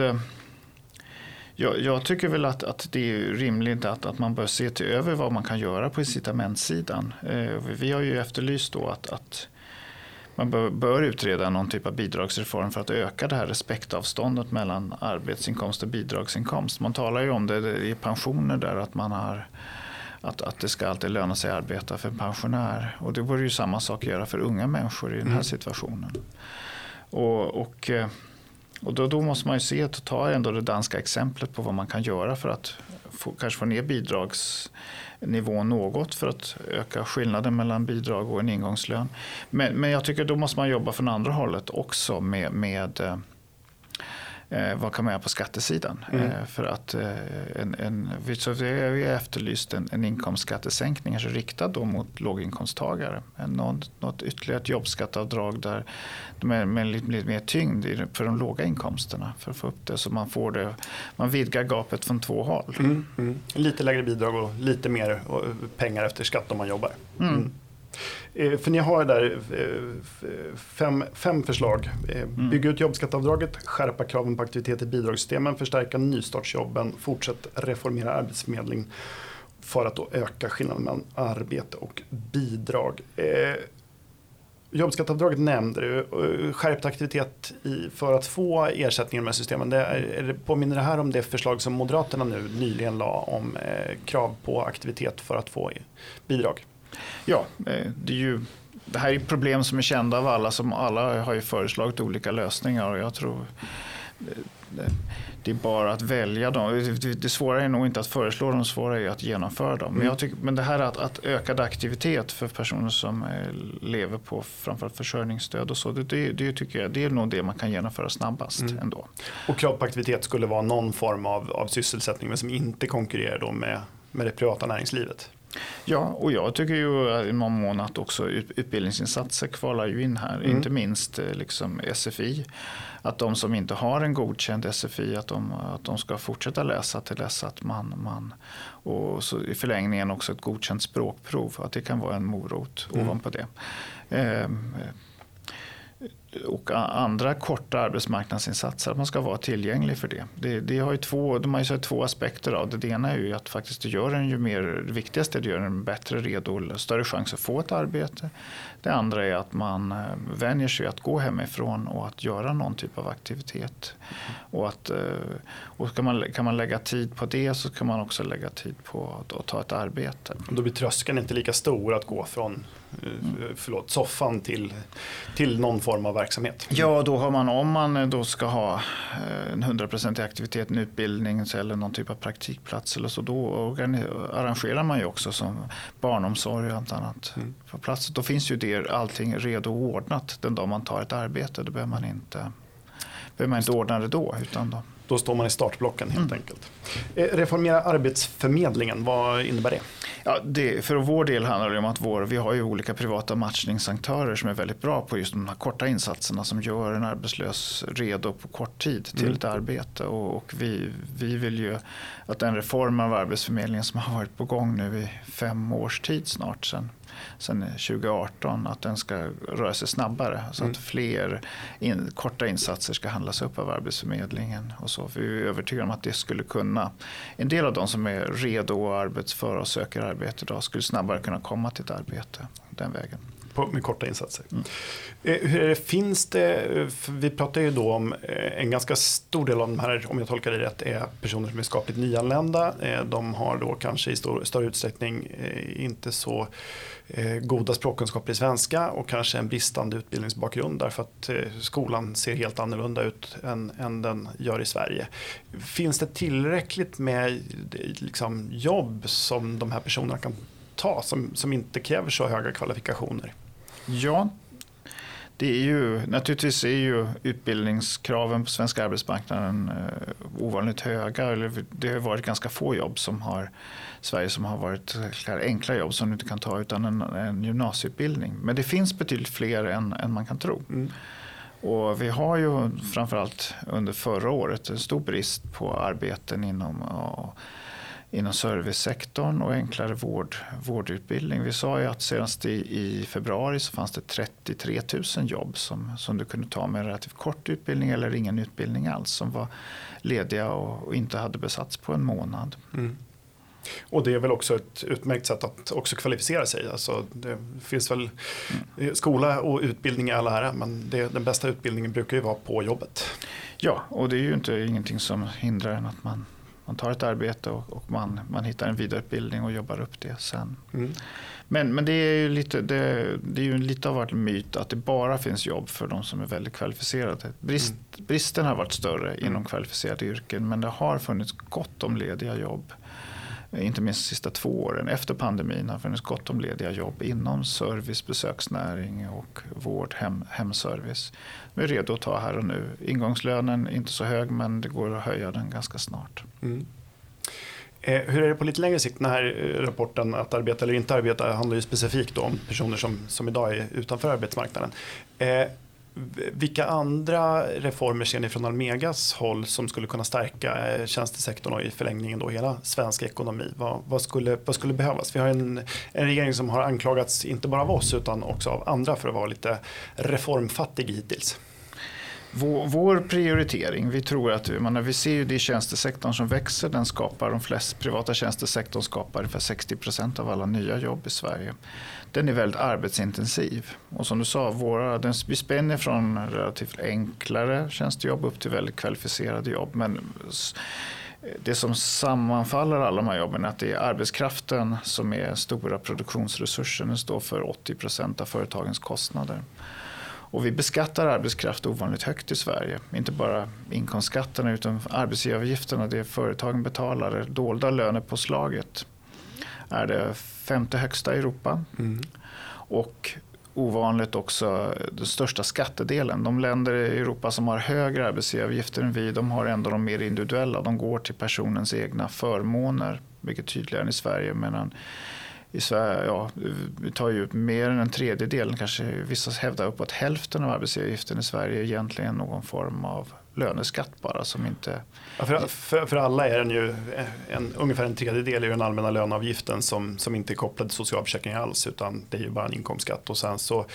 [SPEAKER 1] Jag, jag, tycker väl att, att det är rimligt att, att man bör se till över vad man kan göra på incitamentsidan. Eh, vi har ju efterlyst då att, att man bör, bör, utreda någon typ av bidragsreform för att öka det här respektavståndet mellan arbetsinkomst och bidragsinkomst. Man talar ju om det i pensioner där att man har att, att det ska alltid löna sig att arbeta för en pensionär. Och det vore ju samma sak att göra för unga människor i den här mm. situationen. Och, och, eh, och då, då, måste man ju se, ta ändå det danska exemplet på vad man kan göra för att få, kanske få ner nivån något för att öka skillnaden mellan bidrag och en ingångslön. Men, men jag tycker då måste man jobba från andra hållet också med, med Eh, vad kan man göra på skattesidan? Mm. Eh, för att eh, en, en, så vi har efterlyst en, en inkomstskattesänkning alltså riktad då mot låginkomsttagare. Något, något ytterligare ett jobbskatteavdrag där är med lite, lite mer tyngd för de låga inkomsterna för att få upp det så man får det. Man vidgar gapet från två håll.
[SPEAKER 2] Mm, mm. Lite lägre bidrag och lite mer pengar efter skatt om man jobbar. Eh, för ni har där eh, fem, fem förslag. Eh, mm. Bygga ut jobbskatteavdraget, skärpa kraven på aktivitet i bidragssystemen, förstärka nystartsjobben, fortsätt reformera arbetsförmedling för att då öka skillnaden mellan arbete och bidrag. Jobbskatteavdraget nämnde du, skärpt aktivitet i, för att få ersättningen med systemen. Det är, påminner det här om det förslag som Moderaterna nu nyligen la om eh, krav på aktivitet för att få bidrag?
[SPEAKER 1] Ja, eh, det är ju det här är problem som är kända av alla. Som alla har ju föreslagit olika lösningar och jag tror eh, det är bara att välja dem. Det svåra är nog inte att föreslå dem, det svåra är att genomföra dem. Men, jag tycker, men det här att, att ökad aktivitet för personer som eh, lever på framförallt försörjningsstöd och så, det, det, det, tycker jag det är nog det man kan genomföra snabbast mm. ändå.
[SPEAKER 2] Och krav på aktivitet skulle vara någon form av, av sysselsättning men som inte konkurrerar då med, med det privata näringslivet?
[SPEAKER 1] Ja, och jag tycker ju i någon mån att också utbildningsinsatser kvalar ju in här. Mm. Inte minst eh, liksom SFI. Att de som inte har en godkänd SFI att de, att de ska fortsätta läsa till dess att man, man och så i förlängningen också ett godkänt språkprov. Att det kan vara en morot mm. ovanpå det. Eh, och andra korta arbetsmarknadsinsatser, att man ska vara tillgänglig för det. det, det har ju två, de har ju två aspekter av det. Det ena är ju att faktiskt det gör en ju mer, det viktigaste är att det gör en bättre redo, större chans att få ett arbete. Det andra är att man eh, vänjer sig att gå hemifrån och att göra någon typ av aktivitet. Och, att, eh, och kan, man, kan man lägga tid på det så kan man också lägga tid på att, att ta ett arbete.
[SPEAKER 2] Då blir tröskeln inte lika stor att gå från förlåt, soffan till, till någon form av verksamhet.
[SPEAKER 1] Ja, då har man, om man då ska ha eh, en 100% aktivitet, en utbildning eller någon typ av praktikplats eller så, då arrangerar man ju också som barnomsorg och allt annat mm. på plats. Då finns ju det allting redo och ordnat den dag man tar ett arbete. Då behöver man inte, behöver man inte ordna det då. Utan då.
[SPEAKER 2] Då står man i startblocken helt mm. enkelt. Eh, reformera Arbetsförmedlingen, vad innebär det?
[SPEAKER 1] Ja, det, för vår del handlar det om att vår, vi har ju olika privata matchningsaktörer som är väldigt bra på just de här korta insatserna som gör en arbetslös redo på kort tid till mm. ett arbete. Och, och, vi, vi vill ju att den reform av Arbetsförmedlingen som har varit på gång nu i fem års tid snart sedan sen 2018 att den ska röra sig snabbare så mm. att fler in, korta insatser ska handlas upp av Arbetsförmedlingen. Och så. För vi är övertygade om att det skulle kunna, en del av de som är redo och arbetsföra och söker arbete idag skulle snabbare kunna komma till ett arbete den vägen
[SPEAKER 2] på, med korta insatser. Mm. Eh, hur är det, finns det, vi pratar ju då om eh, en ganska stor del av de här, om jag tolkar det rätt, är personer som är skapligt nyanlända. Eh, de har då kanske i stor, större utsträckning inte så goda språkkunskaper i svenska och kanske en bristande utbildningsbakgrund därför att skolan ser helt annorlunda ut än, än den gör i Sverige. Finns det tillräckligt med liksom, jobb som de här personerna kan ta som, som inte kräver så höga kvalifikationer?
[SPEAKER 1] Ja, det är ju, naturligtvis är ju utbildningskraven på svenska arbetsmarknaden eh, ovanligt höga. Det har varit ganska få jobb som har Sverige som har varit enkla jobb som du inte kan ta utan en, en gymnasieutbildning. Men det finns betydligt fler än, än man kan tro. Mm. Och vi har ju framförallt under förra året en stor brist på arbeten inom inom servicesektorn och enklare vård, vårdutbildning. Vi sa ju att senast i, i februari så fanns det 33 000 jobb som, som du kunde ta med en relativt kort utbildning eller ingen utbildning alls som var lediga och, och inte hade besatts på en månad. Mm.
[SPEAKER 2] Och det är väl också ett utmärkt sätt att också kvalificera sig. Alltså det finns väl mm. skola och utbildning i all ära, men det, den bästa utbildningen brukar ju vara på jobbet.
[SPEAKER 1] Ja, och det är ju inte ingenting som hindrar en att man, man tar ett arbete och, och man, man hittar en vidareutbildning och jobbar upp det sen. Mm. Men, men det är ju lite, det, det är ju lite av en myt att det bara finns jobb för de som är väldigt kvalificerade. Brist, mm. Bristen har varit större inom mm. kvalificerade yrken men det har funnits gott om lediga jobb Eh, inte minst de sista två åren efter pandemin har funnits gott om lediga jobb inom service, besöksnäring och vård, hem, hemservice. Vi är redo att ta här och nu. Ingångslönen är inte så hög men det går att höja den ganska snart. Mm.
[SPEAKER 2] Eh, hur är det på lite längre sikt? Den här eh, rapporten att arbeta eller inte arbeta handlar ju specifikt om personer som, som idag är utanför arbetsmarknaden. Eh, vilka andra reformer ser ni från Almegas håll som skulle kunna stärka eh, tjänstesektorn och i förlängningen då hela svensk ekonomi? Vad, vad, skulle, vad skulle behövas? Vi har en, en regering som har anklagats inte bara av oss utan också av andra för att vara lite reformfattig hittills.
[SPEAKER 1] Vår, vår, prioritering, vi tror att menar, vi ser ju det i tjänstesektorn som växer. Den skapar, de flesta privata tjänstesektorn skapar ungefär 60 procent av alla nya jobb i Sverige. Den är väldigt arbetsintensiv. Och som du sa, våra, den, vi spänner från relativt enklare tjänstejobb upp till väldigt kvalificerade jobb. Men det som sammanfaller alla de här jobben är att det är arbetskraften som är stora produktionsresursen. Den står för 80 procent av företagens kostnader. Och vi beskattar arbetskraft ovanligt högt i Sverige. Inte bara inkomstskatterna utan arbetsgivaravgifterna, det företagen betalar, det dolda lönepåslaget är det femte högsta i Europa. Mm. Och ovanligt också den största skattedelen. De länder i Europa som har högre arbetsgivaravgifter än vi, de har ändå de mer individuella. De går till personens egna förmåner, mycket tydligare än i Sverige. Medan i Sverige, ja, vi tar ju mer än en tredjedel, kanske vissa hävdar uppåt hälften av arbetsgivaravgiften i Sverige är egentligen någon form av löneskatt bara som inte...
[SPEAKER 2] Ja, för, för, för, alla är den ju en, ungefär en tredjedel i den allmänna löneavgiften som, som inte är kopplad till socialförsäkringen alls utan det är ju bara en inkomstskatt. Och sen så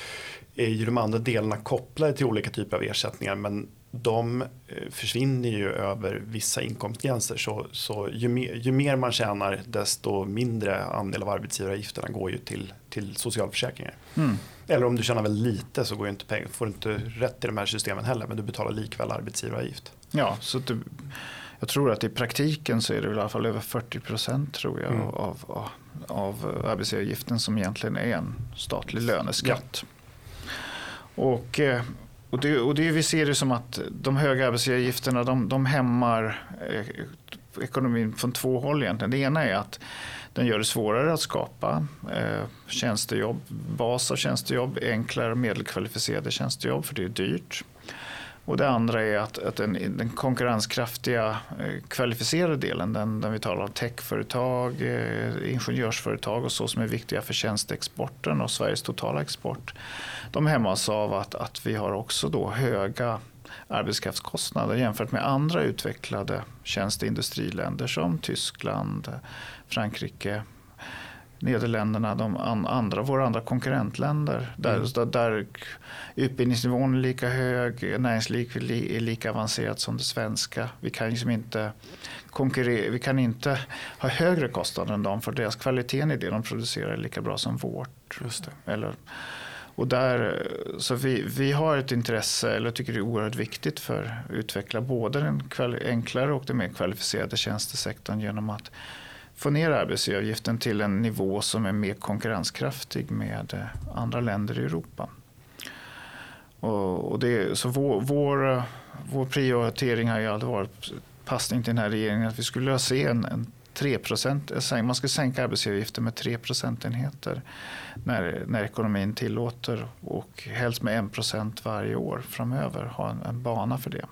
[SPEAKER 2] är ju de andra delarna kopplade till olika typer av ersättningar men de eh, försvinner ju över vissa inkomstgränser. Så, så ju, mer, ju, mer, man tjänar desto mindre andel av arbetsgivaravgifterna går ju till, till socialförsäkringar. Mm. Eller om du tjänar väldigt lite så går inte pengar, får du inte rätt i de här systemen heller men du betalar likväl arbetsgivaravgift.
[SPEAKER 1] Ja, så det, jag tror att i praktiken så är det i alla fall över 40 procent tror jag mm. av, av, av arbetsgivaravgiften som egentligen är en statlig löneskatt. Ja. Och, eh, och, det, och det, vi ser det som att de höga arbetsgivaravgifterna de, de hämmar eh, ekonomin från två håll egentligen. Det ena är att den gör det svårare att skapa eh, tjänstejobb, bas av tjänstejobb, enklare och medelkvalificerade tjänstejobb för det är dyrt. Och det andra är att, att den, den konkurrenskraftiga eh, kvalificerade delen, den, den vi talar om techföretag, eh, ingenjörsföretag och så som är viktiga för tjänsteexporten och Sveriges totala export. De hämmas av att, att vi har också då höga arbetskraftskostnader jämfört med andra utvecklade tjänsteindustriländer som Tyskland, Frankrike, Nederländerna, de andra, våra andra konkurrentländer. Där, mm. där utbildningsnivån är lika hög, näringslivet är lika avancerat som det svenska. Vi kan liksom inte konkurrera, vi kan inte ha högre kostnader än dem för deras kvaliteten i det de producerar är lika bra som vårt. Just det. Eller, och där, så vi, vi har ett intresse, eller tycker det är oerhört viktigt för att utveckla både den enklare och den mer kvalificerade tjänstesektorn genom att få ner arbetsgivaravgiften till en nivå som är mer konkurrenskraftig med eh, andra länder i Europa. Och, och det, så vår, vår, vår prioritering har ju aldrig varit passning till den här regeringen att vi skulle se en, en 3 eh, man ska sänka arbetsgivaravgiften med 3 procentenheter när, när ekonomin tillåter och helst med 1 varje år framöver ha en, en bana för det.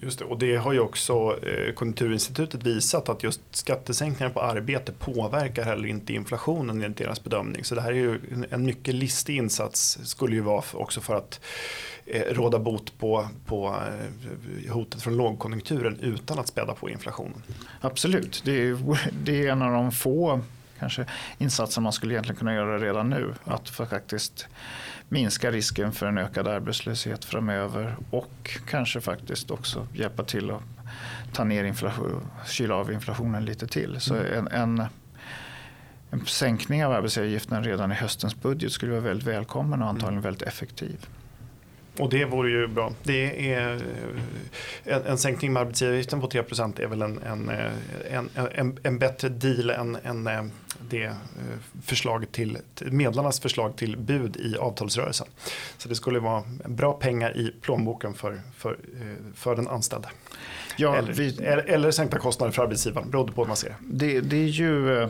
[SPEAKER 2] Just det, och det har ju också eh, Konjunkturinstitutet visat att just skattesänkningar på arbete påverkar heller inte inflationen enligt deras bedömning. Så det här är ju en mycket listig insats skulle ju vara också för att eh, råda bot på, på eh, hotet från lågkonjunkturen utan att späda på inflationen.
[SPEAKER 1] Absolut, det är, det är en av de få kanske insatser man skulle egentligen kunna göra redan nu. Att faktiskt minska risken för en ökad arbetslöshet framöver och kanske faktiskt också hjälpa till att ta ner inflation, kyla av inflationen lite till. Så mm. en, en, en sänkning av arbetsgivaravgiften redan i höstens budget skulle vara väldigt välkommen och antagligen mm. väldigt effektiv.
[SPEAKER 2] Och det vore ju bra. Det är, eh, en, en sänkning med arbetsgivaravgiften på 3% är väl en, en, en, en, en bättre deal än, än eh, det eh, förslag till, medlarnas förslag till bud i avtalsrörelsen. Så det skulle vara bra pengar i plånboken för, för, för den anställde. Ja, eller, vi, eller, eller sänkta kostnader för arbetsgivaren, beroende på hur man ser
[SPEAKER 1] det. Det är ju,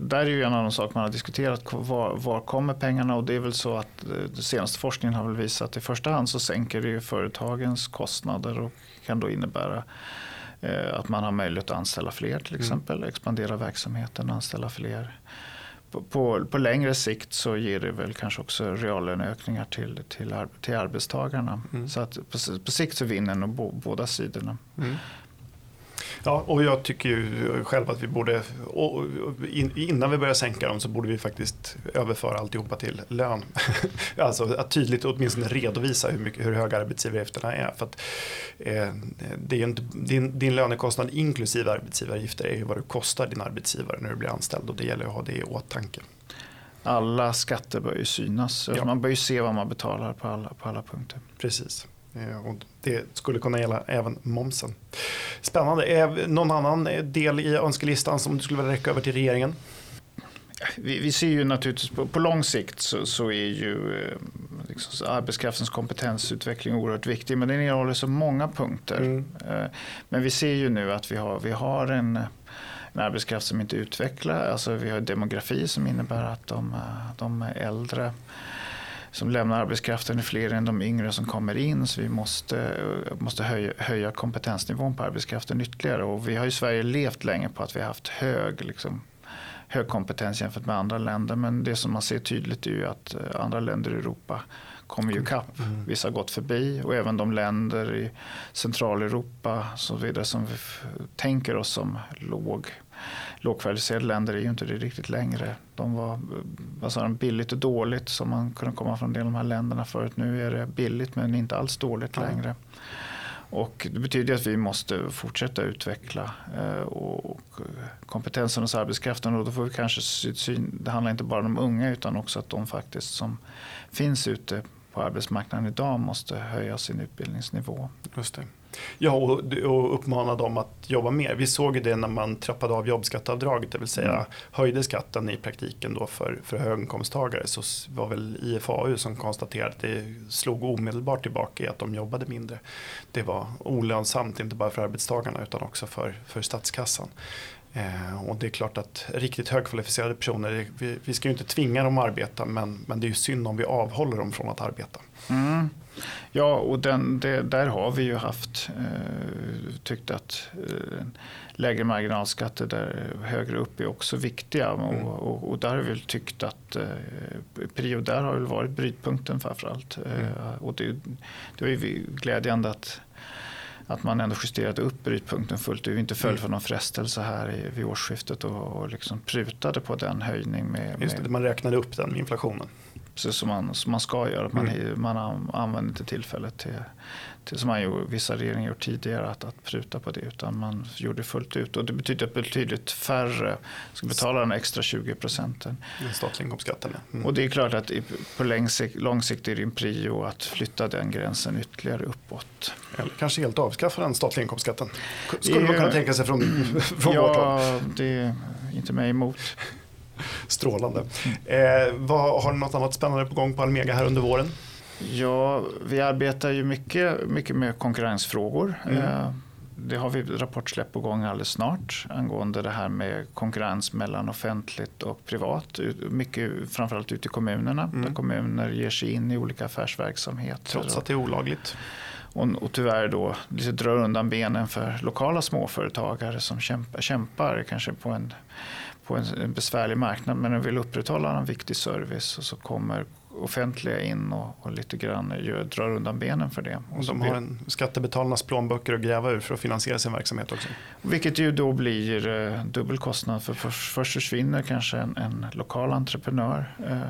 [SPEAKER 1] där är ju en de saker man har diskuterat. Var, var kommer pengarna? Och det är väl så att den senaste forskningen har väl visat att i första hand så sänker det ju företagens kostnader och kan då innebära eh, att man har möjlighet att anställa fler till mm. exempel. Mm. Expandera verksamheten och anställa fler. På, på, på, längre sikt så ger det väl kanske också reallöneökningar till, till, till arbetstagarna. Mm. Så att på, på, sikt så vinner nog båda sidorna. Mm.
[SPEAKER 2] Ja, och jag tycker ju själv att vi borde, innan vi börjar sänka dem så borde vi faktiskt överföra alltihopa till lön. alltså att tydligt åtminstone redovisa hur, mycket, hur höga arbetsgivaravgifterna är. För att, eh, det är inte, din, din lönekostnad inklusive arbetsgivaravgifter är ju vad du kostar din arbetsgivare när du blir anställd och det gäller att ha det i åtanke.
[SPEAKER 1] Alla skatter bör ju synas. Ja. Man bör ju se vad man betalar på alla, på alla punkter.
[SPEAKER 2] Precis. Eh, och det skulle kunna gälla även momsen. Spännande. Är någon annan del i önskelistan som du skulle vilja räcka över till regeringen?
[SPEAKER 1] Vi, vi ser ju naturligtvis på, på lång sikt så, så är ju eh, liksom, arbetskraftens kompetensutveckling oerhört viktig. Men den innehåller så många punkter. Mm. Eh, men vi ser ju nu att vi har, vi har en, en arbetskraft som inte utvecklar. Alltså vi har demografi som innebär att de, de äldre som lämnar arbetskraften är fler än de yngre som kommer in. Så vi måste, måste höja, höja kompetensnivån på arbetskraften ytterligare. Och vi har i Sverige levt länge på att vi har haft hög, liksom, hög kompetens jämfört med andra länder. Men det som man ser tydligt är ju att eh, andra länder i Europa kommer ju kapp. Mm. Vissa har gått förbi och även de länder i Centraleuropa så vidare som vi tänker oss som låg lågkvalificerade länder är ju inte det riktigt längre. De var de, billigt och dåligt som man kunde komma från de här länderna förut. Nu är det billigt men inte alls dåligt mm. längre. Och det betyder att vi måste fortsätta utveckla eh, och kompetensen hos arbetskraften. Och då får vi kanske syn, det handlar inte bara om de unga utan också att de faktiskt som finns ute på arbetsmarknaden idag måste höja sin utbildningsnivå.
[SPEAKER 2] Just det. Ja, och, och uppmana dem att jobba mer. Vi såg det när man trappade av jobbskatteavdraget, det vill säga mm. höjde skatten i praktiken då för, för höginkomsttagare. Så var väl IFAU som konstaterade att det slog omedelbart tillbaka i att de jobbade mindre. Det var olönsamt, inte bara för arbetstagarna utan också för, för statskassan. Eh, och det är klart att riktigt högkvalificerade personer, vi, vi ska ju inte tvinga dem att arbeta men, men det är ju synd om vi avhåller dem från att arbeta.
[SPEAKER 1] Mm. Ja, och den, det, där har vi ju haft eh, tyckt att eh, lägre marginalskatter där högre upp är också viktiga. Mm. Och, och, och, där har vi tyckt att eh, period där har väl varit brytpunkten framförallt. Eh, mm. och det, det var ju glädjande att att man ändå justerade upp brytpunkten fullt ut. Inte föll för någon frestelse här i, vid årsskiftet och, och liksom prutade på den höjning. Med,
[SPEAKER 2] Just det, man räknade upp den med inflationen.
[SPEAKER 1] Precis som man, som man ska göra. Man, mm. man använder inte tillfället till, till, som man gjort, vissa regeringar gjort tidigare, att, att pruta på det. Utan man gjorde det fullt ut. Och det betyder att betydligt färre ska betala den extra 20 procenten.
[SPEAKER 2] Den statliga inkomstskatten.
[SPEAKER 1] Mm. Och det är klart att på lång sikt, lång sikt är det en prio att flytta den gränsen ytterligare uppåt.
[SPEAKER 2] Eller kanske helt avskaffa den statliga inkomstskatten. Skulle man kunna tänka sig från, från
[SPEAKER 1] ja,
[SPEAKER 2] vårt håll?
[SPEAKER 1] Det är inte mig emot.
[SPEAKER 2] Strålande. Eh, vad, har du något annat spännande på gång på Almega här under våren?
[SPEAKER 1] Ja, vi arbetar ju mycket, mycket med konkurrensfrågor. Mm. Eh, det har vi rapportsläpp på gång alldeles snart angående det här med konkurrens mellan offentligt och privat. Mycket framförallt ute i kommunerna mm. där kommuner ger sig in i olika affärsverksamheter.
[SPEAKER 2] Trots att det är olagligt?
[SPEAKER 1] och, och tyvärr då lite drar undan benen för lokala småföretagare som kämpar, kämpar kanske på en, på en besvärlig marknad men vill upprätthålla en viktig service och så kommer offentliga in och, och lite grann gör, drar undan benen för det.
[SPEAKER 2] Och de har en skattebetalarnas plånböcker att gräva ur för att finansiera sin verksamhet också.
[SPEAKER 1] Vilket ju då blir eh, dubbel kostnad. För först, först försvinner kanske en, en lokal entreprenör. Eh,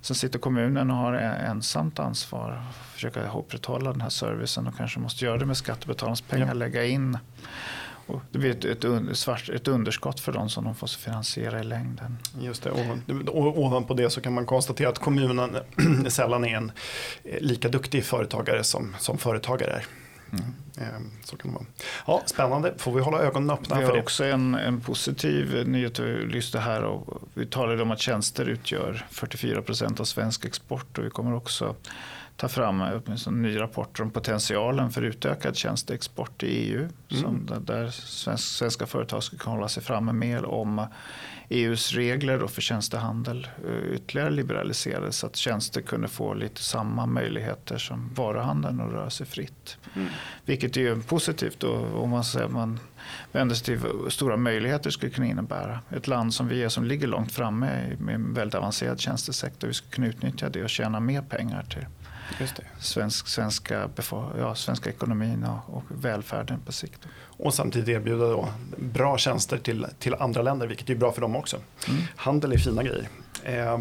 [SPEAKER 1] sen sitter kommunen och har ensamt ansvar att försöka upprätthålla den här servicen och kanske måste göra det med skattebetalarnas pengar, ja. lägga in och det blir ett, ett, svart, ett underskott för dem som de får finansiera i längden.
[SPEAKER 2] Just det, och ovanpå det så kan man konstatera att kommunen sällan är en eh, lika duktig företagare som, som företagare är. Mm. Ehm, så kan det vara. Ja, spännande, får vi hålla ögonen öppna
[SPEAKER 1] vi
[SPEAKER 2] för det.
[SPEAKER 1] Vi har också en, en positiv nyhet lyfte här. Och vi talade om att tjänster utgör 44 procent av svensk export och vi kommer också ta fram en ny rapport om potentialen för utökad tjänsteexport i EU. Mm. Som där svenska företag ska kunna hålla sig framme mer om EUs regler för tjänstehandel eh, ytterligare liberaliserades så att tjänster kunde få lite samma möjligheter som varuhandeln att röra sig fritt. Mm. Vilket är positivt då, om man, säger, man vänder sig till stora möjligheter skulle kunna innebära. Ett land som vi är som ligger långt framme med en väldigt avancerad tjänstesektor. Vi skulle kunna utnyttja det och tjäna mer pengar till Svensk, svenska, ja, svenska ekonomin och, och välfärden på sikt.
[SPEAKER 2] Och samtidigt erbjuda då bra tjänster till, till andra länder, vilket är bra för dem också. Mm. Handel är fina grejer. Eh,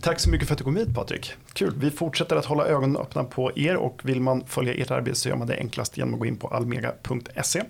[SPEAKER 2] tack så mycket för att du kom hit Patrik. Kul. Vi fortsätter att hålla ögonen öppna på er och vill man följa ert arbete så gör man det enklast genom att gå in på almega.se.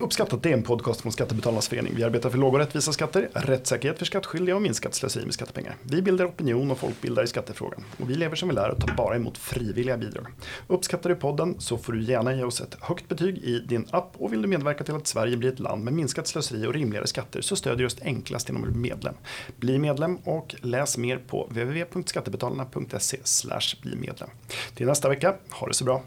[SPEAKER 2] Uppskattat det är en podcast från Skattebetalarnas förening. Vi arbetar för låga och rättvisa skatter, rättssäkerhet för skattskyldiga och minskat slöseri med skattepengar. Vi bildar opinion och folkbildar i skattefrågan. Och vi lever som vi lär och tar bara emot frivilliga bidrag. Uppskattar du podden så får du gärna ge oss ett högt betyg i din app och vill du medverka till att Sverige blir ett land med minskat slöseri och rimligare skatter så stödjer just enklast genom att bli medlem. Bli medlem och läs mer på www.skattebetalarna.se bli medlem. Till nästa vecka, ha det så bra.